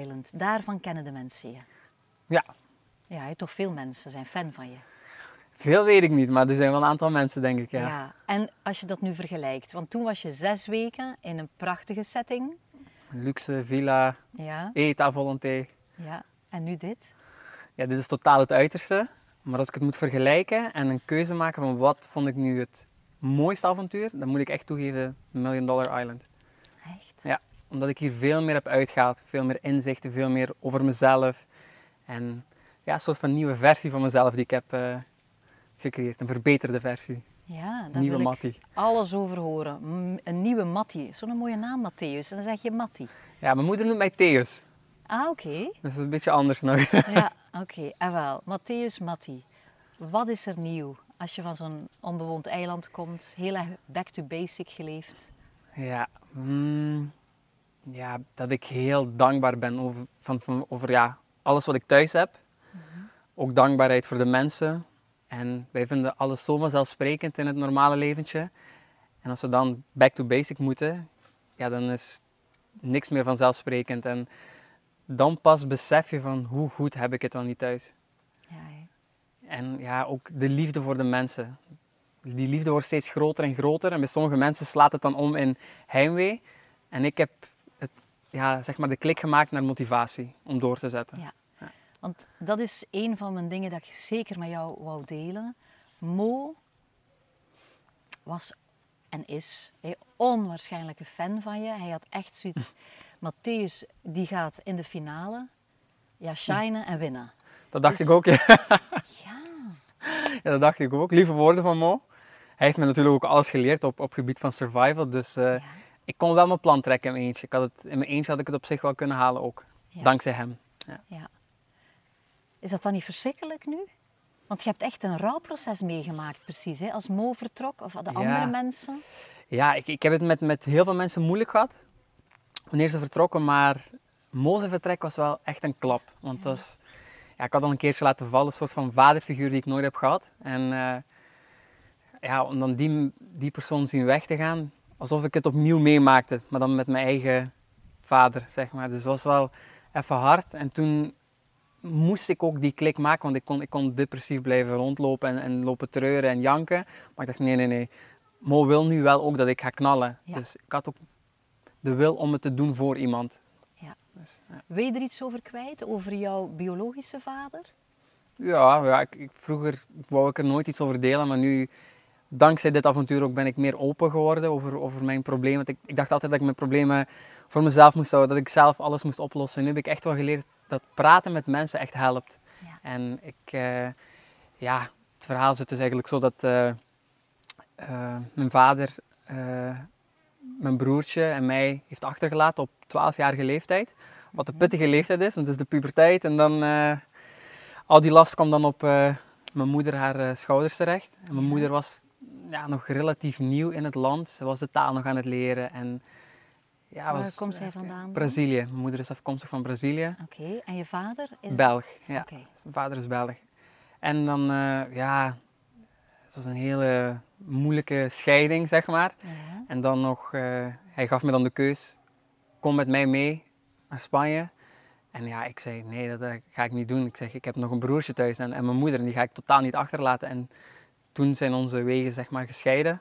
Island, daarvan kennen de mensen je. Ja, Ja, toch veel mensen zijn fan van je. veel weet ik niet, maar er zijn wel een aantal mensen, denk ik. Ja. Ja. En als je dat nu vergelijkt, want toen was je zes weken in een prachtige setting. Luxe, villa, Ja, volonté. ja. En nu dit? Ja, dit is totaal het uiterste. Maar als ik het moet vergelijken en een keuze maken van wat vond ik nu het mooiste avontuur, dan moet ik echt toegeven Million Dollar Island. Omdat ik hier veel meer heb uitgehaald, veel meer inzichten, veel meer over mezelf. En ja, een soort van nieuwe versie van mezelf die ik heb eh, gecreëerd. Een verbeterde versie. Ja, daar nieuwe wil ik Mattie. alles over horen. Een nieuwe Mattie. Zo'n mooie naam, Matthäus. En dan zeg je Mattie. Ja, mijn moeder noemt mij Theus. Ah, oké. Dus dat is een beetje anders nog. Ja, oké. En wel, Matthäus Mattie. Wat is er nieuw als je van zo'n onbewoond eiland komt? Heel erg back to basic geleefd. Ja, mm, ja, dat ik heel dankbaar ben over, van, van, over ja, alles wat ik thuis heb. Ook dankbaarheid voor de mensen. En wij vinden alles zo vanzelfsprekend in het normale leventje. En als we dan back to basic moeten, ja, dan is niks meer vanzelfsprekend. En dan pas besef je van hoe goed heb ik het wel niet thuis. Ja. En ja, ook de liefde voor de mensen. Die liefde wordt steeds groter en groter. En bij sommige mensen slaat het dan om in heimwee. En ik heb ja, zeg maar de klik gemaakt naar motivatie om door te zetten. Ja. Want dat is een van mijn dingen dat ik zeker met jou wou delen. Mo was en is een onwaarschijnlijke fan van je. Hij had echt zoiets. Matthäus die gaat in de finale ja, shinen en winnen. Dat dacht Dus- ik ook. Ja. Ja, ja, dat dacht ik ook. Lieve woorden van Mo. Hij heeft me natuurlijk ook alles geleerd op, op gebied van survival. Dus eh, ja, ik kon wel mijn plan trekken in mijn eentje. Ik had het, in mijn eentje had ik het op zich wel kunnen halen ook. ja, Dankzij hem. ja. Is dat dan niet verschrikkelijk nu? Want je hebt echt een rouwproces meegemaakt, precies. Hè? Als Mo vertrok of de Ja. andere mensen. Ja, ik, ik heb het met, met heel veel mensen moeilijk gehad. Wanneer ze vertrokken, maar Moze vertrek was wel echt een klap. Want was, ja, ik had al een keertje laten vallen, een soort van vaderfiguur die ik nooit heb gehad. En eh, ja, om dan die, die persoon zien weg te gaan, alsof ik het opnieuw meemaakte, maar dan met mijn eigen vader, zeg maar. Dus het was wel even hard. En toen moest ik ook die klik maken, want ik kon, ik kon depressief blijven rondlopen en, en lopen treuren en janken. Maar ik dacht, nee, nee, nee. Mo wil nu wel ook dat ik ga knallen. Ja. Dus ik had ook de wil om het te doen voor iemand. Ja. Dus, ja. Wil je er iets over kwijt, over jouw biologische vader? Ja, ja ik, ik- vroeger wou ik er nooit iets over delen, maar nu, dankzij dit avontuur ook, ben ik meer open geworden over, over mijn problemen. Want ik, ik dacht altijd dat ik mijn problemen voor mezelf moest houden, dat ik zelf alles moest oplossen. Nu heb ik echt wel geleerd dat praten met mensen echt helpt. Ja. En ik, eh, ja, het verhaal zit dus eigenlijk zo dat eh, eh, mijn vader mijn broertje en mij heeft achtergelaten op 12-jarige leeftijd. Wat de pittige leeftijd is, want het is de puberteit. En dan, al die last kwam dan op mijn moeder haar schouders terecht. En mijn moeder was ja, nog relatief nieuw in het land. Ze was de taal nog aan het leren. En, ja, Waar was komt zij vandaan? Brazilië. Mijn moeder is afkomstig van Brazilië. Oké, en je vader is... Belg, ja. Mijn vader is Belg. En dan, eh, ja, het was een hele moeilijke scheiding, zeg maar. Ja. En dan nog, eh, hij gaf me dan de keus, kom met mij mee naar Spanje. En ja, ik zei, nee, dat, eh, ga ik niet doen. Ik zeg, ik heb nog een broertje thuis en, en mijn moeder, en die ga ik totaal niet achterlaten. En toen zijn onze wegen, zeg maar, gescheiden.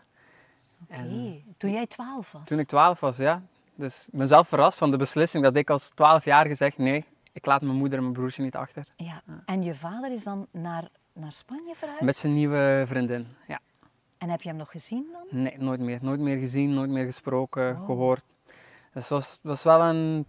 En Oké, Toen jij twaalf was? toen ik 12 was, ja. Dus ik ben zelf verrast van de beslissing dat ik als 12 jaar gezegd, nee, ik laat mijn moeder en mijn broertje niet achter. Ja. En je vader is dan naar, naar Spanje verhuisd? Met zijn nieuwe vriendin, ja. En heb je hem nog gezien dan? Nee, nooit meer. Nooit meer gezien, nooit meer gesproken, Oh. gehoord. Dus het was, was wel een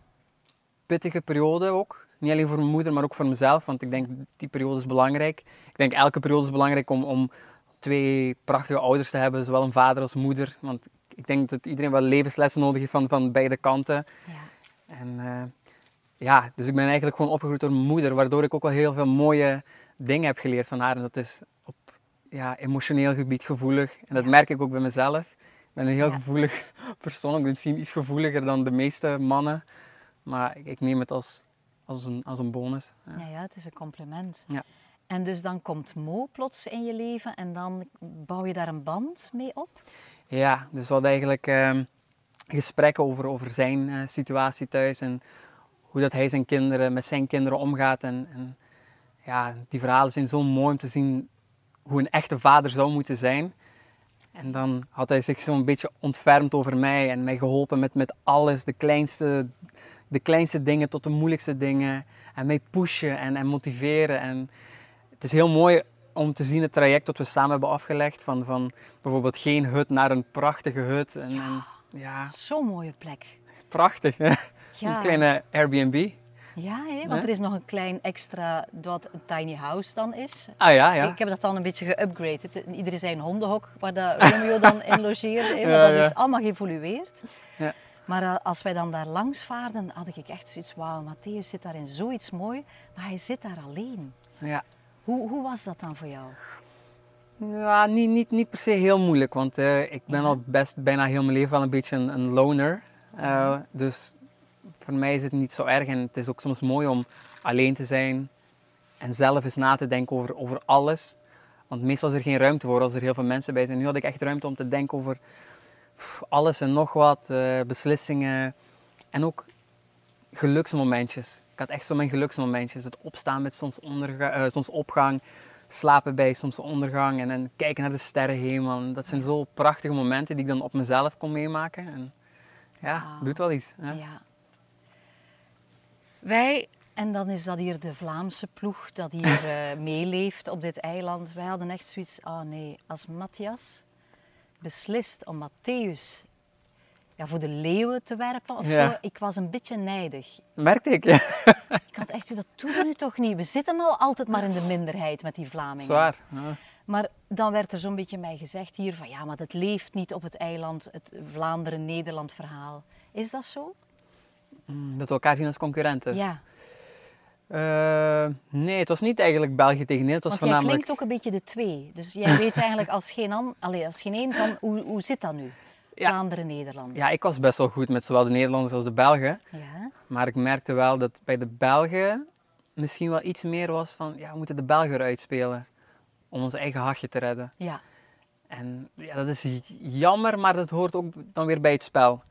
pittige periode ook. Niet alleen voor mijn moeder, maar ook voor mezelf. Want ik denk, die periode is belangrijk. Ik denk, elke periode is belangrijk om, om twee prachtige ouders te hebben. Zowel een vader als moeder. Want ik denk dat iedereen wel levenslessen nodig heeft van, van beide kanten. Ja. En eh, ja, dus ik ben eigenlijk gewoon opgegroeid door mijn moeder. Waardoor ik ook wel heel veel mooie dingen heb geleerd van haar. En dat is op ja, emotioneel gebied gevoelig. En dat Ja. merk ik ook bij mezelf. Ik ben een heel Ja. gevoelig persoon. Ik ben misschien iets gevoeliger dan de meeste mannen. Maar ik, neem het als, als, een, als een bonus. Ja. Ja, ja, het is een compliment. Ja. En dus dan komt Mo plots in je leven en dan bouw je daar een band mee op? Ja, dus hadden eigenlijk ehm, gesprekken over, over zijn eh, situatie thuis en hoe dat hij zijn kinderen, met zijn kinderen omgaat. En, en ja, die verhalen zijn zo mooi om te zien hoe een echte vader zou moeten zijn. En dan had hij zich zo'n beetje ontfermd over mij en mij geholpen met, met alles, de kleinste, de kleinste dingen tot de moeilijkste dingen. En mij pushen en, en motiveren. En het is heel mooi om te zien het traject dat we samen hebben afgelegd. Van, van bijvoorbeeld geen hut naar een prachtige hut. En, Ja. en, ja Zo'n mooie plek. prachtig. hè? Ja. Een kleine Airbnb. Ja, hè? want er is nog een klein extra dat een tiny house dan is. Ah ja, ja. Ik heb dat dan een beetje geüpgraded. Iedereen zei een hondenhok waar de Romeo dan in logeerde. hè, Maar Ja, dat ja. is allemaal geëvolueerd. Ja. Maar eh, als wij dan daar langs vaarden, had ik echt zoiets, wauw, Matthäus zit daar in zoiets mooi, maar hij zit daar alleen. ja. Hoe, hoe was dat dan voor jou? Ja, niet, niet, niet per se heel moeilijk, want eh, ik ben Ja. al best bijna heel mijn leven wel een beetje een, een loner. Eh, dus voor mij is het niet zo erg en het is ook soms mooi om alleen te zijn en zelf eens na te denken over, over alles. Want meestal is er geen ruimte voor als er heel veel mensen bij zijn. Nu had ik echt ruimte om te denken over alles en nog wat, eh, beslissingen en ook geluksmomentjes. Ik had echt zo mijn geluksmomentjes. Het opstaan met zonsonderga- eh, zonsopgang, slapen bij zonsondergang en, en kijken naar de sterrenhemel. En dat zijn zo prachtige momenten die ik dan op mezelf kon meemaken. En ja, doet wel iets. Hè? Ja. Wij, en dan is dat hier de Vlaamse ploeg dat hier eh, meeleeft op dit eiland. Wij hadden echt zoiets, oh nee, als Matthias beslist om Matthäus ja, voor de leeuwen te werpen of Ja. zo. Ik was een beetje nijdig. Merkte ik, ja. Ik had echt zo, dat doen we nu toch niet. We zitten al altijd maar in de minderheid met die Vlamingen. Zwaar. Ja. Maar dan werd er zo'n beetje mij gezegd hier van ja, maar dat leeft niet op het eiland, het Vlaanderen-Nederland verhaal. Is dat zo? Mm, Dat we elkaar zien als concurrenten. Ja. Eh, nee, het was niet eigenlijk België tegen Nederland. Het was Want jij voornamelijk... klinkt ook een beetje de twee. Dus jij weet eigenlijk als geen, an, allee, als geen één van hoe, hoe zit dat nu? Ja. Vlaanderen-Nederland. Ja, ik was best wel goed met zowel de Nederlanders als de Belgen. Ja. Maar ik merkte wel dat bij de Belgen misschien wel iets meer was van, ja, we moeten de Belgen eruit spelen. Om ons eigen hachje te redden. ja. En ja, dat is jammer, maar dat hoort ook dan weer bij het spel.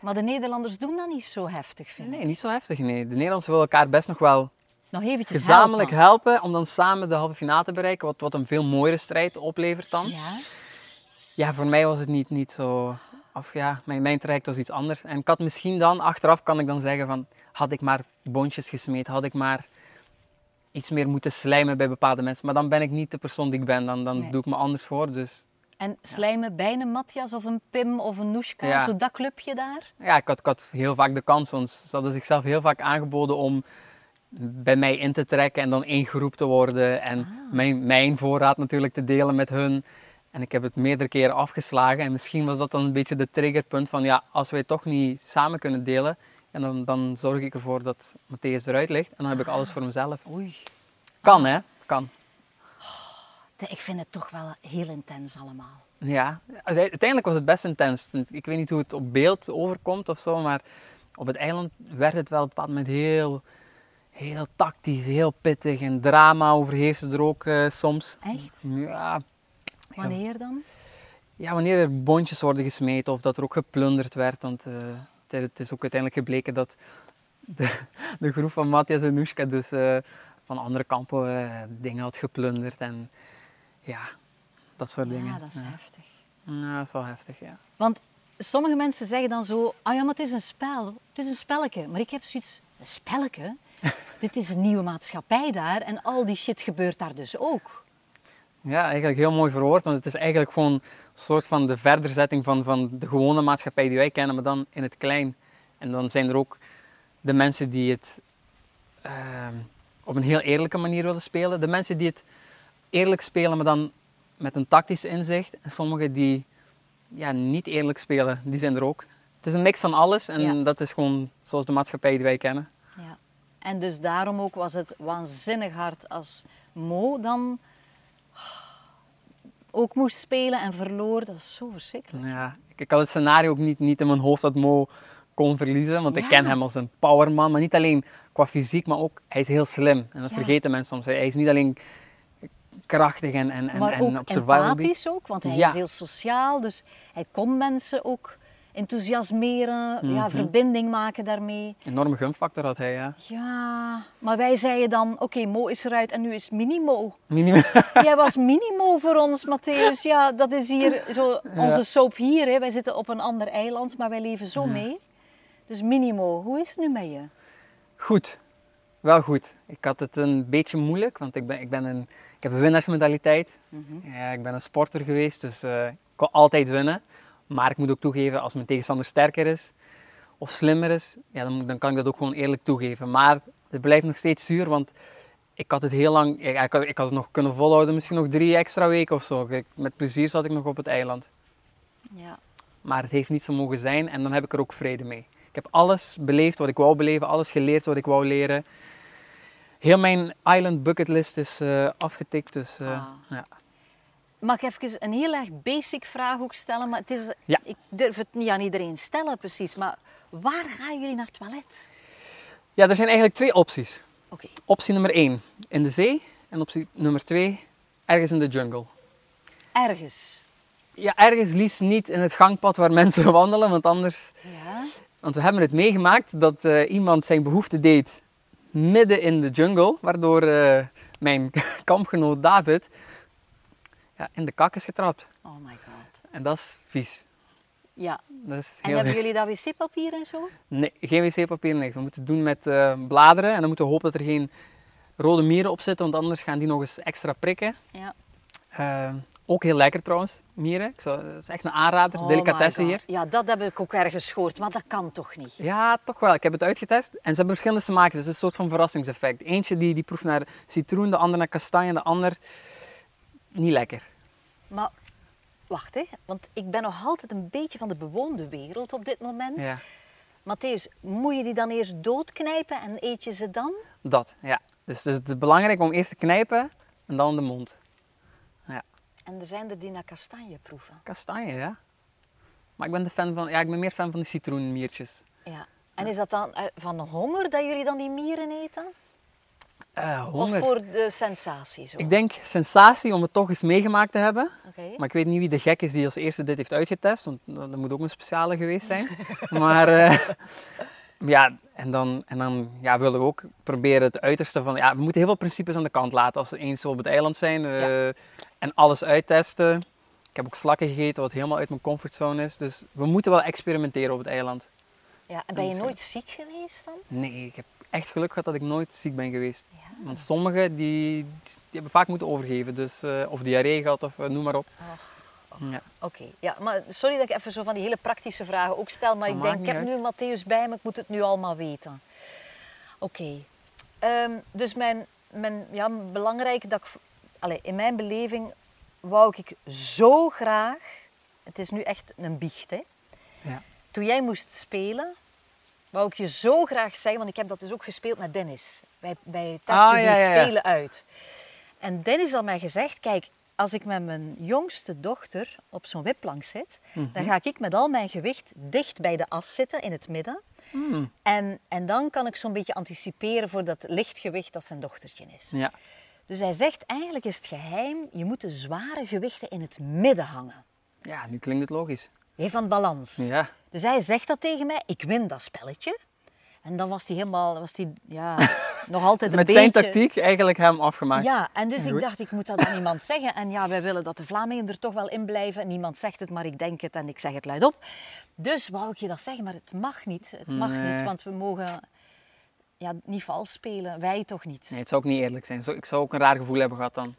Maar de Nederlanders doen dat niet zo heftig, vind ik. Nee, niet zo heftig. Nee. De Nederlanders willen elkaar best nog wel Nog eventjes gezamenlijk helpen. helpen om dan samen de halve finale te bereiken, wat, wat een veel mooiere strijd oplevert dan. Ja, Ja. voor mij was het niet, niet zo... Of ja, mijn, mijn traject was iets anders. En ik had misschien dan, achteraf kan ik dan zeggen van, had ik maar boontjes gesmeed, had ik maar iets meer moeten slijmen bij bepaalde mensen. Maar dan ben ik niet de persoon die ik ben, dan, dan Nee. doe ik me anders voor. Dus En slijmen bij een Matthias of een Pim of een Noeska, Ja. zo dat clubje daar? ja, ik had, ik had heel vaak de kans, want ze hadden zichzelf heel vaak aangeboden om bij mij in te trekken en dan één groep te worden. En Ah. mijn, mijn voorraad natuurlijk te delen met hun. En ik heb het meerdere keren afgeslagen. En misschien was dat dan een beetje de triggerpunt van, ja, als wij toch niet samen kunnen delen, en dan, dan zorg ik ervoor dat Matthäus eruit ligt. En dan heb ik alles voor mezelf. Oei. Kan, hè? Kan. De- Ik vind het toch wel heel intens allemaal. Ja, uiteindelijk was het best intens. Ik weet niet hoe het op beeld overkomt of zo, maar op het eiland werd het wel op een bepaald moment heel, heel tactisch, heel pittig. En drama overheerste er ook eh, soms. Echt? Ja, Wanneer dan? ja, wanneer er bondjes worden gesmeten of dat er ook geplunderd werd. Want eh, het- is ook uiteindelijk gebleken dat de, de groep van Matthias en Noeska dus eh, van andere kampen eh, dingen had geplunderd. En ja, dat soort dingen. Ja, dat is ja. heftig. Ja, dat is wel heftig, ja. Want sommige mensen zeggen dan zo, ah ja, maar het is een spel. Het is een spelletje. Maar ik heb zoiets, een spelletje? Dit is een nieuwe maatschappij daar en al die shit gebeurt daar dus ook. Ja, eigenlijk heel mooi verwoord, want het is eigenlijk gewoon een soort van de verderzetting van, van de gewone maatschappij die wij kennen, maar dan in het klein. En dan zijn er ook de mensen die het ehm, op een heel eerlijke manier willen spelen. De mensen die het eerlijk spelen, maar dan met een tactisch inzicht. En sommigen die ja, niet eerlijk spelen, die zijn er ook. Het is een mix van alles en Ja. dat is gewoon zoals de maatschappij die wij kennen. Ja. En dus daarom ook was het waanzinnig hard als Mo dan ook moest spelen en verloor. Dat is zo verschrikkelijk. Ja, ik, had het scenario ook niet, niet in mijn hoofd dat Mo kon verliezen, want ik ken hem als een powerman, maar niet alleen qua fysiek, maar ook hij is heel slim. En dat Ja. vergeten mensen soms. Hij is niet alleen krachtig en, en, en, maar en ook op survival beat. empathisch ook, want hij Ja. is heel sociaal. Dus hij kon mensen ook enthousiasmeren, ja, Mhm. verbinding maken daarmee. Enorme gunfactor had hij, ja. Ja, maar wij zeiden dan, oké, Mo is eruit en nu is Minimo. Minimum. Jij was Minimo voor ons, Matthäus. Ja, dat is hier zo, onze soap hier. Hè. Wij zitten op een ander eiland, maar wij leven zo mee. Dus Minimo, hoe is het nu met je? Goed. Wel goed. Ik had het een beetje moeilijk, want ik, ben, ik, ben een, ik heb een winnaarsmentaliteit. ja, ik ben een sporter geweest, dus eh, ik wil altijd winnen. Maar ik moet ook toegeven, als mijn tegenstander sterker is of slimmer is, ja, dan, dan kan ik dat ook gewoon eerlijk toegeven. Maar het blijft nog steeds zuur, want ik had het heel lang, ja, ik, had, ik had het nog kunnen volhouden, misschien nog drie extra weken of zo. Ik- met plezier zat ik nog op het eiland. Ja. Maar het heeft niet zo mogen zijn en dan heb ik er ook vrede mee. Ik heb alles beleefd wat ik wou beleven, alles geleerd wat ik wou leren. Heel mijn island bucketlist is eh, afgetikt, dus eh, Ah. ja. Mag ik even een heel erg basic vraag ook stellen? Maar het is, Ja. ik durf het niet aan iedereen stellen precies. Maar waar gaan jullie naar het toilet? ja, er zijn eigenlijk twee opties. Optie nummer één, in de zee. En optie nummer twee, ergens in de jungle. ergens. Ja, ergens liefst niet in het gangpad waar mensen wandelen, want anders... Ja. Want we hebben het meegemaakt dat eh, iemand zijn behoefte deed midden in de jungle, waardoor eh, mijn kampgenoot David ja, in de kak is getrapt. Oh my god. En dat is vies. Ja. Dat is En heel hebben jullie dat wc-papier en zo? Nee, geen wc-papier, niks. We moeten het doen met eh, bladeren en dan moeten we hopen dat er geen rode mieren op zitten, want anders gaan die nog eens extra prikken. Ja. Eh, ook heel lekker trouwens, mieren. Ik zou, dat is echt een aanrader, Oh delicatesse hier. Ja, dat heb ik ook ergens gehoord, maar dat kan toch niet? Ja, toch wel. Ik heb het uitgetest en ze hebben verschillende smaken, dus het is een soort van verrassingseffect. Eentje die, die proeft naar citroen, de ander naar kastanje, de ander niet lekker. Maar wacht, hè, want ik ben nog altijd een beetje van de bewoonde wereld op dit moment. Ja, Matthäus, moet je die dan eerst doodknijpen en eet je ze dan? dat, ja. Dus het is belangrijk om eerst te knijpen en dan de mond. En er zijn er die naar kastanje proeven. Kastanje, ja. Maar ik ben, de fan van, ja, ik ben meer fan van die citroenmiertjes. Ja. En is dat dan eh, van honger dat jullie dan die mieren eten? Honger. Of voor de sensatie zo? Ik denk sensatie om het toch eens meegemaakt te hebben. Maar ik weet niet wie de gek is die als eerste dit heeft uitgetest, want dat moet ook een speciale geweest zijn. maar eh, ja, en dan, en dan ja, willen we ook proberen het uiterste van... Ja, we moeten heel veel principes aan de kant laten als we eens op het eiland zijn eh, en alles uittesten. Ik heb ook slakken gegeten, wat helemaal uit mijn comfortzone is. Dus we moeten wel experimenteren op het eiland. Ja, en ben je nooit ziek geweest dan? Nee, ik heb echt geluk gehad dat ik nooit ziek ben geweest. Ja. Want sommigen die, die hebben vaak moeten overgeven, dus, eh, of diarree gehad of eh, noem maar op. Ja. Oké, ja, maar sorry dat ik even zo van die hele praktische vragen ook stel, maar Dat ik denk, ik heb nu Matthäus bij me, ik moet het nu allemaal weten. Oké, Ehm, dus mijn, mijn, ja, belangrijk dat ik, allee, in mijn beleving wou ik zo graag, het is nu echt een biecht hè, Ja. toen jij moest spelen, wou ik je zo graag zeggen, want ik heb dat dus ook gespeeld met Dennis. Wij, wij testen Ah, die ja, ja, ja. spelen uit. En Dennis had mij gezegd, kijk, als ik met mijn jongste dochter op zo'n wipplank zit, Mhm. dan ga ik met al mijn gewicht dicht bij de as zitten, in het midden. Mm. En, en dan kan ik zo'n beetje anticiperen voor dat lichtgewicht dat zijn dochtertje is. Ja. Dus hij zegt, eigenlijk is het geheim, je moet de zware gewichten in het midden hangen. ja, nu klinkt het logisch. Hé, van balans. Ja. Dus hij zegt dat tegen mij, ik win dat spelletje. En dan was hij helemaal, was hij, ja, nog altijd een Met beetje... zijn tactiek eigenlijk hem afgemaakt. Ja, en dus ik dacht, ik moet dat aan iemand zeggen. En ja, wij willen dat de Vlamingen er toch wel in blijven. Niemand zegt het, maar ik denk het en ik zeg het luidop. Dus wou ik je dat zeggen, maar het mag niet. Het mag Nee. niet, want we mogen ja, niet vals spelen. Wij toch niet. Nee, het zou ook niet eerlijk zijn. Ik zou ook een raar gevoel hebben gehad dan,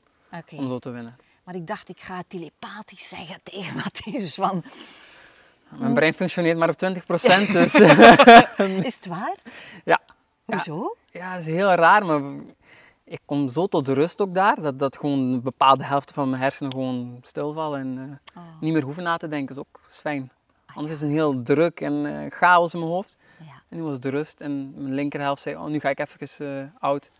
om zo te winnen. Maar ik dacht, ik ga het telepathisch zeggen tegen Matthäus van... Mijn brein functioneert maar op 20%, dus Is het waar? ja. Hoezo? Ja, dat is heel raar, maar ik kom zo tot rust ook daar, dat, dat gewoon een bepaalde helft van mijn hersenen gewoon stilvallen en eh, Oh. niet meer hoeven na te denken. Dat is ook is fijn. Anders is het een heel druk en eh, chaos in mijn hoofd. Ja, En nu was het de rust en mijn linkerhelft zei, oh nu ga ik even eh oud,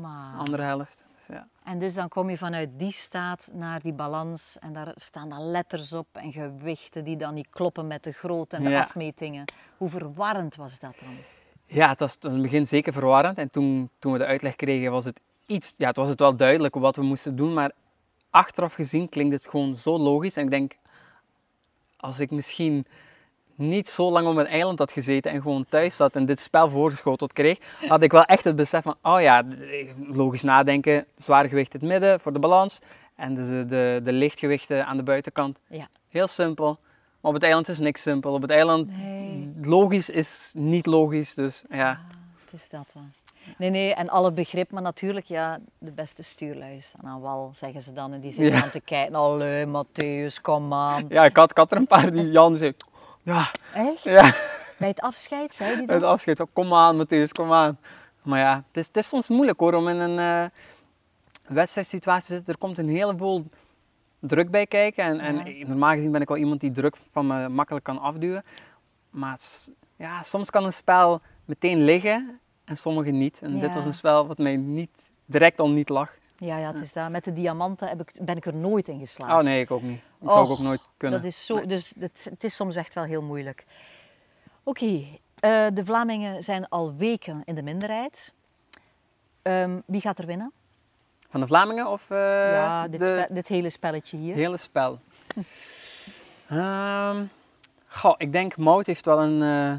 maar... andere helft. Ja. En dus dan kom je vanuit die staat naar die balans en daar staan dan letters op en gewichten die dan niet kloppen met de grootte en de Ja. afmetingen. Hoe verwarrend was dat dan? Ja, het was, het was in het begin zeker verwarrend. En toen, toen we de uitleg kregen, was het iets... Ja, het was het wel duidelijk wat we moesten doen. Maar achteraf gezien klinkt het gewoon zo logisch. En ik denk, als ik misschien niet zo lang op een eiland had gezeten en gewoon thuis zat en dit spel voorgeschoteld kreeg, had ik wel echt het besef van, oh ja, logisch nadenken, zwaar gewicht in het midden voor de balans en de, de, de lichtgewichten aan de buitenkant. Ja. Heel simpel. Maar op het eiland is niks simpel. Op het eiland, Nee. logisch is niet logisch, dus ja. Ah, het is dat dan. Nee, nee, en alle begrip, maar natuurlijk, ja, de beste stuurlui staan aan wal, zeggen ze dan. En die zitten Ja. aan te kijken, allee, Matthäus, kom aan. Ja, ik had, ik had er een paar die Jan zei, ja, Echt? ja. Bij het afscheid, zei die Het dat? afscheid, oh, kom aan Matthäus, kom aan. Maar ja, het is, het is soms moeilijk hoor, om in een eh wedstrijdsituatie te zitten. Er komt een heleboel druk bij kijken. En, en Ja. normaal gezien ben ik wel iemand die druk van me makkelijk kan afduwen. Maar ja, soms kan een spel meteen liggen en sommige niet. En dit was een spel wat mij niet, direct al niet lag. Ja, ja, het is dat. Met de diamanten heb ik, ben ik er nooit in geslaagd. Oh nee, ik ook niet. Dat zou ik ook nooit kunnen. Dat is zo, dus het, het is soms echt wel heel moeilijk. Oké, eh, de Vlamingen zijn al weken in de minderheid. Ehm, wie gaat er winnen? Van de Vlamingen of eh, ja, dit, de, dit hele spelletje hier. Het hele spel. Ehm, goh, ik denk Mout heeft wel een eh,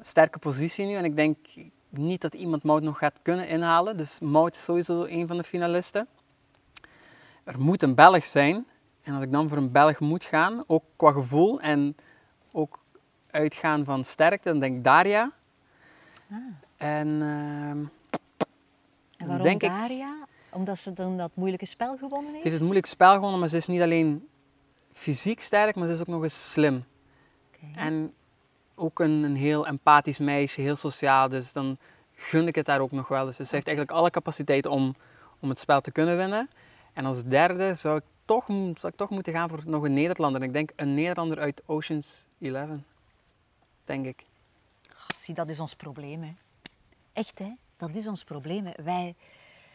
sterke positie nu. En ik denk niet dat iemand Mout nog gaat kunnen inhalen. Dus Mout is sowieso een van de finalisten. Er moet een Belg zijn. En als ik dan voor een Belg moet gaan, ook qua gevoel en ook uitgaan van sterkte, dan denk ik Daria. Ah. En ehm, En waarom denk ik- Daria? Omdat ze dan dat moeilijke spel gewonnen Ze heeft? heeft het moeilijk spel gewonnen, maar ze is niet alleen fysiek sterk, maar ze is ook nog eens slim. En ook een, een heel empathisch meisje, heel sociaal, dus dan gun ik het daar ook nog wel. Dus ze heeft eigenlijk alle capaciteit om, om het spel te kunnen winnen. En als derde zou ik toch, zou ik toch moeten gaan voor nog een Nederlander. Ik denk een Nederlander uit Oceans 11, denk ik. Zie, dat is ons probleem, hè. Echt, hè. Dat is ons probleem. Wij,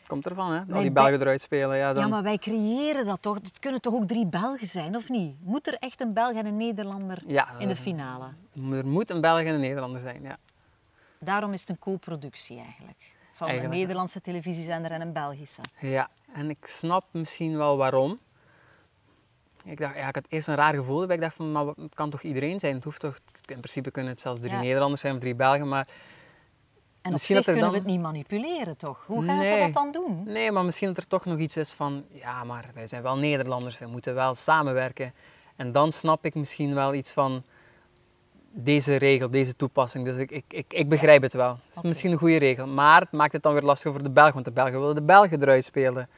Komt ervan, hè? Al die Belgen eruit spelen. Ja, dan... Ja, maar wij creëren dat toch? Het kunnen toch ook drie Belgen zijn, of niet? Moet er echt een Belg en een Nederlander Ja, in de finale? Er moet een Belg en een Nederlander zijn, ja. Daarom is het een co-productie eigenlijk. Van Eigenlijk, een. Nederlandse televisiezender en een Belgische. Ja, en ik snap misschien wel waarom. Ik, dacht, ja, ik had eerst een raar gevoel, ik dacht van, maar het kan toch iedereen zijn? Het hoeft toch, in principe kunnen het zelfs drie Ja. Nederlanders zijn of drie Belgen, maar En Misschien op zich dat kunnen we het niet manipuleren, toch? Hoe gaan ze dat dan doen? nee, maar misschien dat er toch nog iets is van, ja, maar wij zijn wel Nederlanders, we moeten wel samenwerken. En dan snap ik misschien wel iets van deze regel, deze toepassing. Dus ik, ik, ik, ik begrijp het wel. Het is misschien een goede regel, maar het maakt het dan weer lastiger voor de Belgen, want de Belgen willen de Belgen eruit spelen.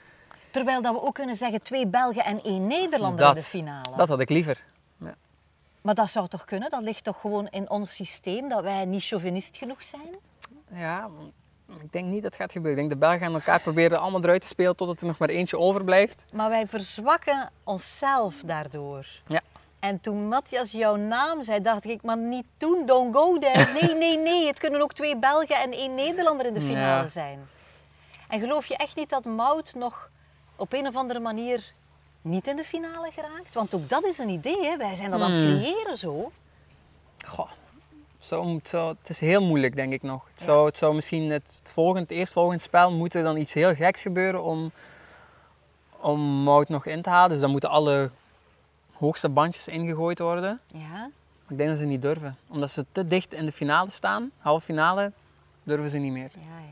Terwijl dat we ook kunnen zeggen twee Belgen en één Nederlander Dat- in de finale. Dat had ik liever. Maar dat zou toch kunnen? Dat ligt toch gewoon in ons systeem, dat wij niet chauvinist genoeg zijn? Ja, ik denk niet dat het gaat gebeuren. Ik denk de Belgen gaan elkaar proberen allemaal eruit te spelen totdat er nog maar eentje overblijft. Maar wij verzwakken onszelf daardoor. Ja. En toen Matthias jouw naam zei, dacht ik, maar niet doen, don't go there. Nee, nee, nee, het kunnen ook twee Belgen en één Nederlander in de finale Ja. zijn. En geloof je echt niet dat Mout nog op een of andere manier niet in de finale geraakt? Want ook dat is een idee, hè? wij zijn dat aan het Hmm. creëren zo. Goh, zo, moet- zo, het is heel moeilijk denk ik nog. Het, Ja. zou, het zou misschien het, volgend, het spel moet er dan iets heel geks gebeuren om, om Mout nog in te halen. Dus dan moeten alle hoogste bandjes ingegooid worden. Ja, Ik denk dat ze niet durven. Omdat ze te dicht in de finale staan, halve finale, durven ze niet meer. ja.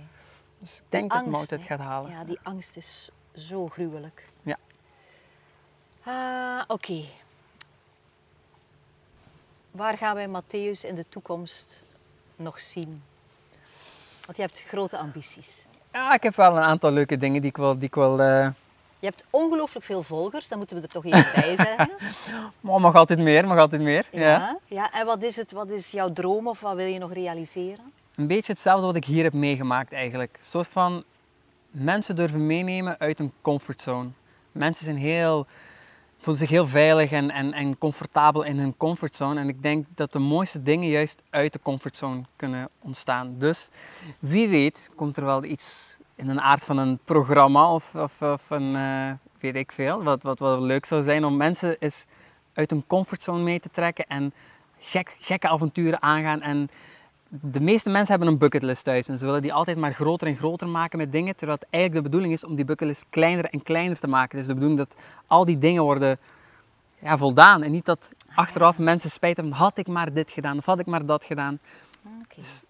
Dus ik denk dat angst, Mout het gaat halen. ja die angst is zo gruwelijk. Ja. Ah, Oké. Waar gaan wij Matthäus in de toekomst nog zien? Want je hebt grote ambities. Ja, ik heb wel een aantal leuke dingen die ik wel... Die ik wel eh, Je hebt ongelooflijk veel volgers, dat moeten we er toch even bij zeggen. maar mag altijd meer, mag altijd meer. Ja. Ja. ja. En wat is, het, wat is jouw droom of wat wil je nog realiseren? Een beetje hetzelfde wat ik hier heb meegemaakt eigenlijk. Een soort van mensen durven meenemen uit een comfortzone. Mensen zijn heel, voelen zich heel veilig en, en, en comfortabel in hun comfortzone. En ik denk dat de mooiste dingen juist uit de comfortzone kunnen ontstaan. Dus wie weet komt er wel iets in een aard van een programma of, of, of een, eh, weet ik veel, wat, wat wel leuk zou zijn om mensen eens uit hun comfortzone mee te trekken en gek, gekke avonturen aangaan. En de meeste mensen hebben een bucketlist thuis en ze willen die altijd maar groter en groter maken met dingen, terwijl het eigenlijk de bedoeling is om die bucketlist kleiner en kleiner te maken. Is de bedoeling dat al die dingen worden ja, voldaan en niet dat achteraf mensen spijt hebben, had ik maar dit gedaan of had ik maar dat gedaan. Oké. Het,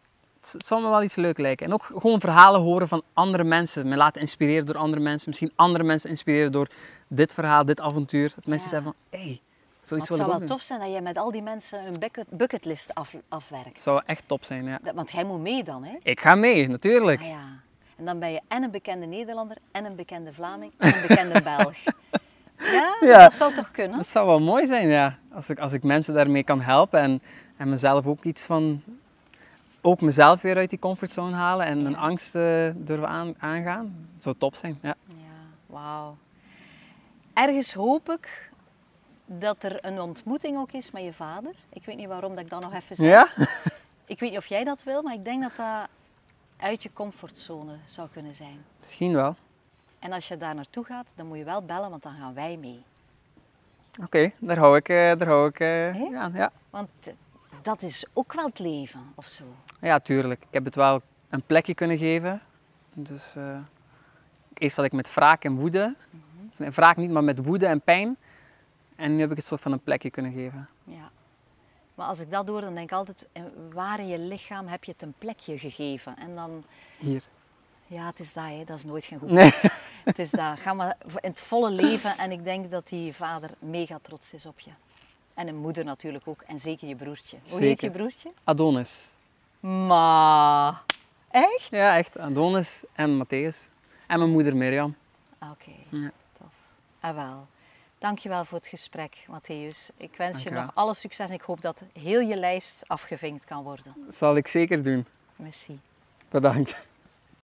het zal me wel iets leuk lijken. En ook gewoon verhalen horen van andere mensen. Me laten inspireren door andere mensen. Misschien andere mensen inspireren door dit verhaal, dit avontuur. Dat mensen Ja. zeggen van, hé, hey, zoiets het zou wel doen. tof zijn dat je met al die mensen een bucket, bucketlist af, afwerkt. Het zou echt top zijn, ja. Dat- Want jij moet mee dan, hè? Ik ga mee, natuurlijk. Ah, ja. En dan ben je en een bekende Nederlander, en een bekende Vlaming, en een bekende Belg. Ja, Ja. dat zou toch kunnen? Dat zou wel mooi zijn, ja. Als ik, als ik mensen daarmee kan helpen en, en mezelf ook iets van... Ook mezelf weer uit die comfortzone halen en mijn Ja. angsten durven aan, aangaan. Dat zou top zijn, ja. Ja, wauw. Ergens hoop ik dat er een ontmoeting ook is met je vader. Ik weet niet waarom dat ik dat nog even zeg. Ja? Ik weet niet of jij dat wil, maar ik denk dat dat uit je comfortzone zou kunnen zijn. Misschien wel. En als je daar naartoe gaat, dan moet je wel bellen, want dan gaan wij mee. Oké, daar hou ik, eh, daar hou ik eh, aan. Ja. Want dat is ook wel het leven, of zo. ja, tuurlijk. Ik heb het wel een plekje kunnen geven. Dus eh, eerst had ik met wraak en woede. Nee, Wraak niet, maar met woede en pijn. En nu heb ik het soort van een plekje kunnen geven. Ja. Maar als ik dat doe, dan denk ik altijd, eh, waar in je lichaam heb je het een plekje gegeven? En dan, Hier. ja, het is dat, hè. dat is nooit geen goed. Nee. Het is dat. Ga maar in het volle leven en ik denk dat die vader mega trots is op je. En een moeder natuurlijk ook, en zeker je broertje. Hoe heet je broertje? Adonis. Ma. Echt? Ja, echt. Adonis en Matthäus. En mijn moeder Mirjam. Oké, Ja. tof. Ah wel. Dankjewel voor het gesprek, Matthäus. Ik wens je nog alle succes en ik hoop dat heel je lijst afgevinkt kan worden. Dat zal ik zeker doen. Merci. Bedankt.